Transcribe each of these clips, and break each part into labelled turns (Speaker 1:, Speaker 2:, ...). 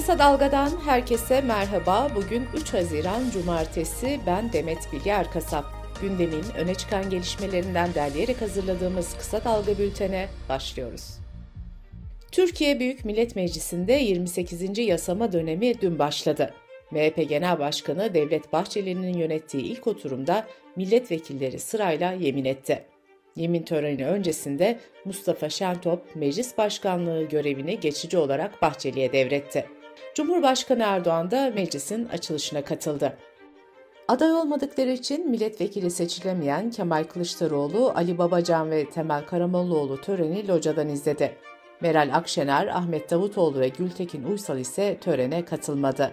Speaker 1: Kısa Dalga'dan herkese merhaba. Bugün 3 Haziran Cumartesi. Ben Demet Bilge Erkasap. Gündemin öne çıkan gelişmelerinden derleyerek hazırladığımız Kısa Dalga bültene başlıyoruz. Türkiye Büyük Millet Meclisi'nde 28. yasama dönemi dün başladı. MHP Genel Başkanı Devlet Bahçeli'nin yönettiği ilk oturumda milletvekilleri sırayla yemin etti. Yemin töreni öncesinde Mustafa Şentop meclis başkanlığı görevini geçici olarak Bahçeli'ye devretti. Cumhurbaşkanı Erdoğan da meclisin açılışına katıldı. Aday olmadıkları için milletvekili seçilemeyen Kemal Kılıçdaroğlu, Ali Babacan ve Temel Karamollaoğlu töreni locadan izledi. Meral Akşener, Ahmet Davutoğlu ve Gültekin Uysal ise törene katılmadı.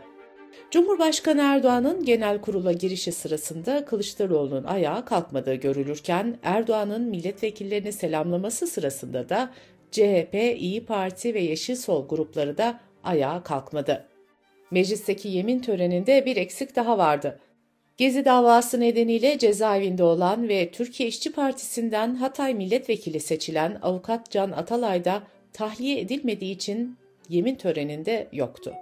Speaker 1: Cumhurbaşkanı Erdoğan'ın genel kurula girişi sırasında Kılıçdaroğlu'nun ayağa kalkmadığı görülürken Erdoğan'ın milletvekillerini selamlaması sırasında da CHP, İyi Parti ve Yeşil Sol grupları da ayağa kalkmadı. Meclisteki yemin töreninde bir eksik daha vardı. Gezi davası nedeniyle cezaevinde olan ve Türkiye İşçi Partisi'nden Hatay milletvekili seçilen avukat Can Atalay da tahliye edilmediği için yemin töreninde yoktu.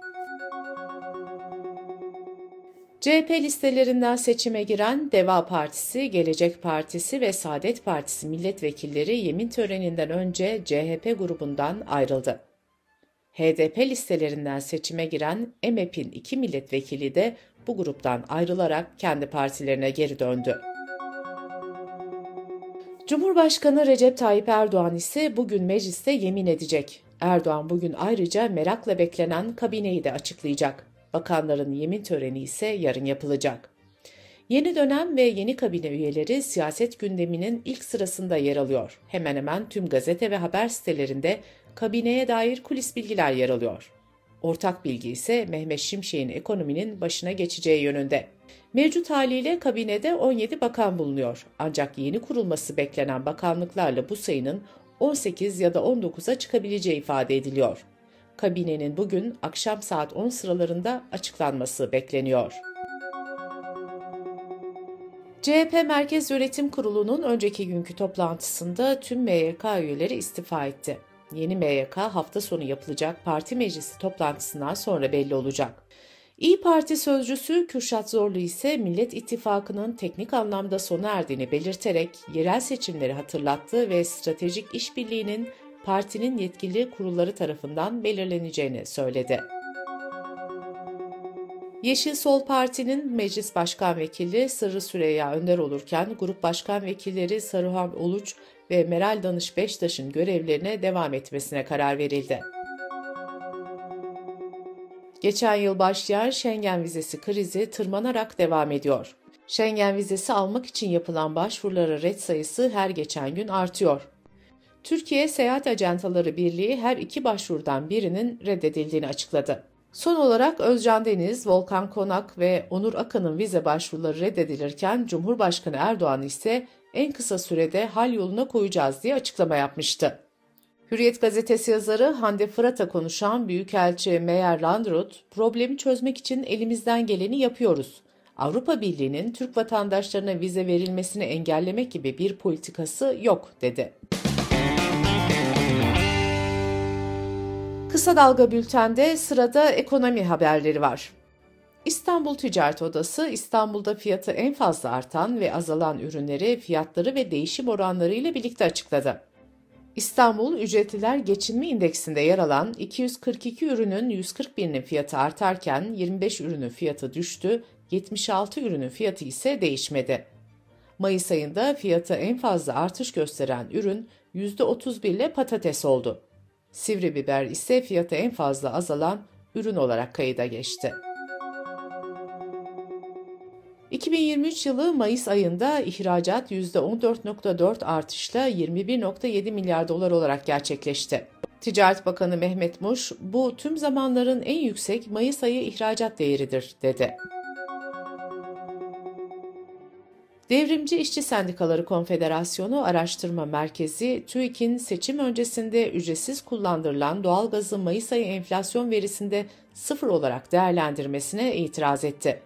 Speaker 1: CHP listelerinden seçime giren Deva Partisi, Gelecek Partisi ve Saadet Partisi milletvekilleri yemin töreninden önce CHP grubundan ayrıldı. HDP listelerinden seçime giren EMEP'in iki milletvekili de bu gruptan ayrılarak kendi partilerine geri döndü. Cumhurbaşkanı Recep Tayyip Erdoğan ise bugün mecliste yemin edecek. Erdoğan bugün ayrıca merakla beklenen kabineyi de açıklayacak. Bakanların yemin töreni ise yarın yapılacak. Yeni dönem ve yeni kabine üyeleri siyaset gündeminin ilk sırasında yer alıyor. Hemen hemen tüm gazete ve haber sitelerinde kabineye dair kulis bilgiler yer alıyor. Ortak bilgi ise Mehmet Şimşek'in ekonominin başına geçeceği yönünde. Mevcut haliyle kabinede 17 bakan bulunuyor. Ancak yeni kurulması beklenen bakanlıklarla bu sayının 18 ya da 19'a çıkabileceği ifade ediliyor kabinenin bugün akşam saat 10 sıralarında açıklanması bekleniyor. CHP Merkez Yönetim Kurulu'nun önceki günkü toplantısında tüm MYK üyeleri istifa etti. Yeni MYK hafta sonu yapılacak parti meclisi toplantısından sonra belli olacak. İyi Parti sözcüsü Kürşat Zorlu ise Millet İttifakı'nın teknik anlamda sona erdiğini belirterek yerel seçimleri hatırlattı ve stratejik işbirliğinin partinin yetkili kurulları tarafından belirleneceğini söyledi. Yeşil Sol Parti'nin Meclis Başkan Vekili Sırrı Süreyya Önder olurken Grup Başkan Vekilleri Saruhan Oluç ve Meral Danış Beştaş'ın görevlerine devam etmesine karar verildi. Geçen yıl başlayan Schengen vizesi krizi tırmanarak devam ediyor. Schengen vizesi almak için yapılan başvurulara red sayısı her geçen gün artıyor. Türkiye Seyahat Ajantaları Birliği her iki başvurudan birinin reddedildiğini açıkladı. Son olarak Özcan Deniz, Volkan Konak ve Onur Akan'ın vize başvuruları reddedilirken Cumhurbaşkanı Erdoğan ise en kısa sürede hal yoluna koyacağız diye açıklama yapmıştı. Hürriyet gazetesi yazarı Hande Fırat'a konuşan Büyükelçi Meyer Landrut, problemi çözmek için elimizden geleni yapıyoruz. Avrupa Birliği'nin Türk vatandaşlarına vize verilmesini engellemek gibi bir politikası yok, dedi. Kısa Dalga Bülten'de sırada ekonomi haberleri var. İstanbul Ticaret Odası İstanbul'da fiyatı en fazla artan ve azalan ürünleri fiyatları ve değişim oranları ile birlikte açıkladı. İstanbul Ücretliler Geçinme İndeksinde yer alan 242 ürünün 141'inin fiyatı artarken 25 ürünün fiyatı düştü, 76 ürünün fiyatı ise değişmedi. Mayıs ayında fiyatı en fazla artış gösteren ürün %31 ile patates oldu. Sivri biber ise fiyatı en fazla azalan ürün olarak kayıda geçti. 2023 yılı Mayıs ayında ihracat %14.4 artışla 21.7 milyar dolar olarak gerçekleşti. Ticaret Bakanı Mehmet Muş, bu tüm zamanların en yüksek Mayıs ayı ihracat değeridir, dedi. Devrimci İşçi Sendikaları Konfederasyonu Araştırma Merkezi, TÜİK'in seçim öncesinde ücretsiz kullandırılan doğalgazı Mayıs ayı enflasyon verisinde sıfır olarak değerlendirmesine itiraz etti.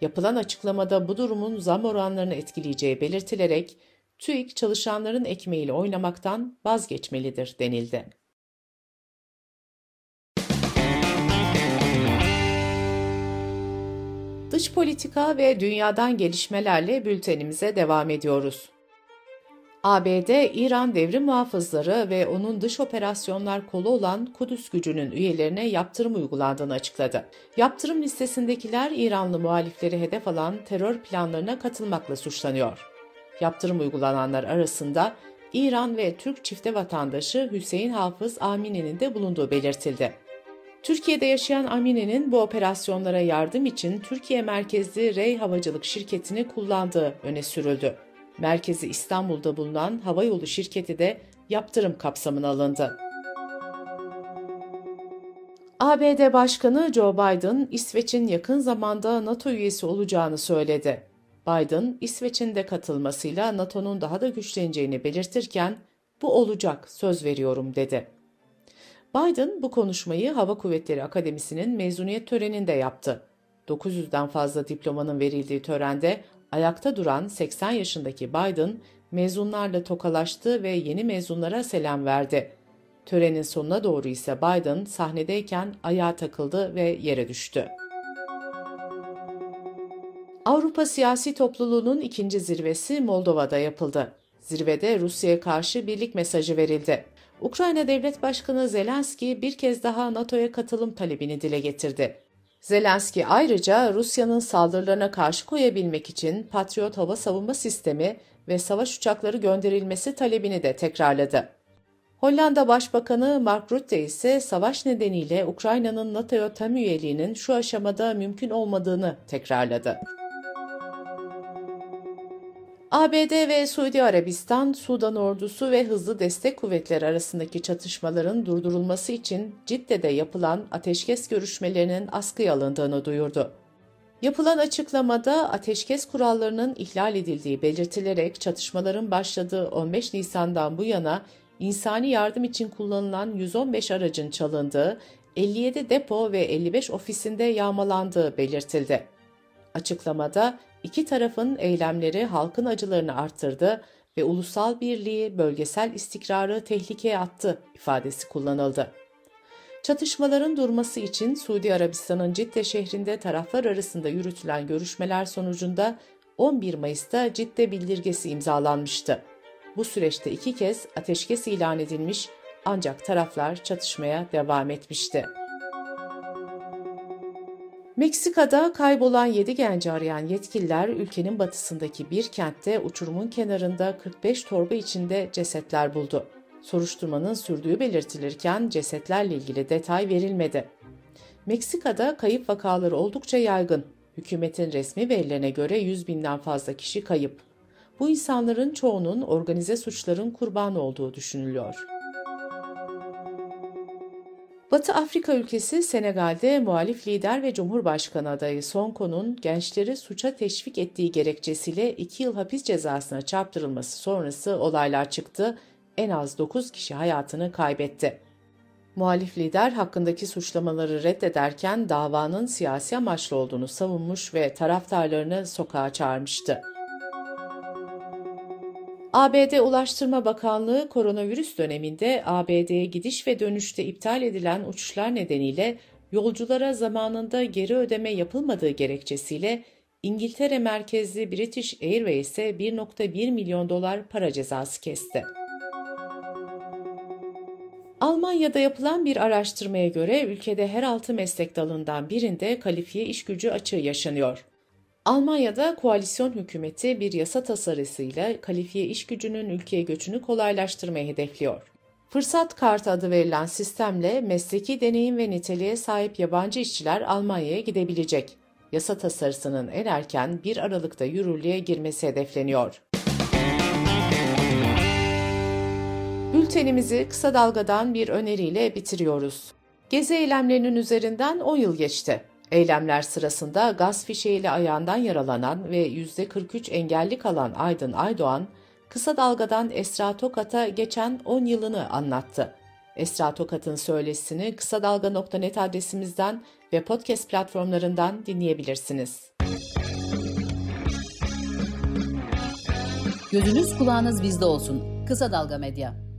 Speaker 1: Yapılan açıklamada bu durumun zam oranlarını etkileyeceği belirtilerek TÜİK çalışanların ekmeğiyle oynamaktan vazgeçmelidir denildi. Dış politika ve dünyadan gelişmelerle bültenimize devam ediyoruz. ABD, İran devrim muhafızları ve onun dış operasyonlar kolu olan Kudüs gücünün üyelerine yaptırım uygulandığını açıkladı. Yaptırım listesindekiler İranlı muhalifleri hedef alan terör planlarına katılmakla suçlanıyor. Yaptırım uygulananlar arasında İran ve Türk çifte vatandaşı Hüseyin Hafız Amine'nin de bulunduğu belirtildi. Türkiye'de yaşayan Amine'nin bu operasyonlara yardım için Türkiye merkezli Rey Havacılık şirketini kullandığı öne sürüldü. Merkezi İstanbul'da bulunan havayolu şirketi de yaptırım kapsamına alındı. ABD Başkanı Joe Biden, İsveç'in yakın zamanda NATO üyesi olacağını söyledi. Biden, İsveç'in de katılmasıyla NATO'nun daha da güçleneceğini belirtirken, bu olacak, söz veriyorum dedi. Biden bu konuşmayı Hava Kuvvetleri Akademisi'nin mezuniyet töreninde yaptı. 900'den fazla diplomanın verildiği törende ayakta duran 80 yaşındaki Biden mezunlarla tokalaştı ve yeni mezunlara selam verdi. Törenin sonuna doğru ise Biden sahnedeyken ayağa takıldı ve yere düştü. Avrupa Siyasi Topluluğu'nun ikinci zirvesi Moldova'da yapıldı. Zirvede Rusya'ya karşı birlik mesajı verildi. Ukrayna Devlet Başkanı Zelenski bir kez daha NATO'ya katılım talebini dile getirdi. Zelenski ayrıca Rusya'nın saldırılarına karşı koyabilmek için Patriot hava savunma sistemi ve savaş uçakları gönderilmesi talebini de tekrarladı. Hollanda Başbakanı Mark Rutte ise savaş nedeniyle Ukrayna'nın NATO'ya tam üyeliğinin şu aşamada mümkün olmadığını tekrarladı. ABD ve Suudi Arabistan, Sudan ordusu ve hızlı destek kuvvetleri arasındaki çatışmaların durdurulması için Cidde'de yapılan ateşkes görüşmelerinin askıya alındığını duyurdu. Yapılan açıklamada ateşkes kurallarının ihlal edildiği belirtilerek çatışmaların başladığı 15 Nisan'dan bu yana insani yardım için kullanılan 115 aracın çalındığı, 57 depo ve 55 ofisinde yağmalandığı belirtildi. Açıklamada iki tarafın eylemleri halkın acılarını arttırdı ve ulusal birliği, bölgesel istikrarı tehlikeye attı ifadesi kullanıldı. Çatışmaların durması için Suudi Arabistan'ın Cidde şehrinde taraflar arasında yürütülen görüşmeler sonucunda 11 Mayıs'ta Cidde bildirgesi imzalanmıştı. Bu süreçte iki kez ateşkes ilan edilmiş ancak taraflar çatışmaya devam etmişti. Meksika'da kaybolan 7 genci arayan yetkililer ülkenin batısındaki bir kentte uçurumun kenarında 45 torba içinde cesetler buldu. Soruşturmanın sürdüğü belirtilirken cesetlerle ilgili detay verilmedi. Meksika'da kayıp vakaları oldukça yaygın. Hükümetin resmi verilerine göre 100 binden fazla kişi kayıp. Bu insanların çoğunun organize suçların kurbanı olduğu düşünülüyor. Batı Afrika ülkesi Senegal'de muhalif lider ve Cumhurbaşkanı adayı Sonko'nun gençleri suça teşvik ettiği gerekçesiyle 2 yıl hapis cezasına çarptırılması sonrası olaylar çıktı. En az 9 kişi hayatını kaybetti. Muhalif lider hakkındaki suçlamaları reddederken davanın siyasi amaçlı olduğunu savunmuş ve taraftarlarını sokağa çağırmıştı. ABD Ulaştırma Bakanlığı koronavirüs döneminde ABD'ye gidiş ve dönüşte iptal edilen uçuşlar nedeniyle yolculara zamanında geri ödeme yapılmadığı gerekçesiyle İngiltere merkezli British Airways'e 1.1 milyon dolar para cezası kesti. Almanya'da yapılan bir araştırmaya göre ülkede her altı meslek dalından birinde kalifiye iş gücü açığı yaşanıyor. Almanya'da koalisyon hükümeti bir yasa tasarısıyla kalifiye iş gücünün ülkeye göçünü kolaylaştırmayı hedefliyor. Fırsat kartı adı verilen sistemle mesleki deneyim ve niteliğe sahip yabancı işçiler Almanya'ya gidebilecek. Yasa tasarısının en erken 1 Aralık'ta yürürlüğe girmesi hedefleniyor. Bültenimizi kısa dalgadan bir öneriyle bitiriyoruz. Gezi eylemlerinin üzerinden 10 yıl geçti. Eylemler sırasında gaz fişeğiyle ayağından yaralanan ve %43 engelli kalan Aydın Aydoğan, kısa dalgadan Esra Tokat'a geçen 10 yılını anlattı. Esra Tokat'ın söylesini kısa dalga.net adresimizden ve podcast platformlarından dinleyebilirsiniz.
Speaker 2: Gözünüz kulağınız bizde olsun. Kısa Dalga Medya.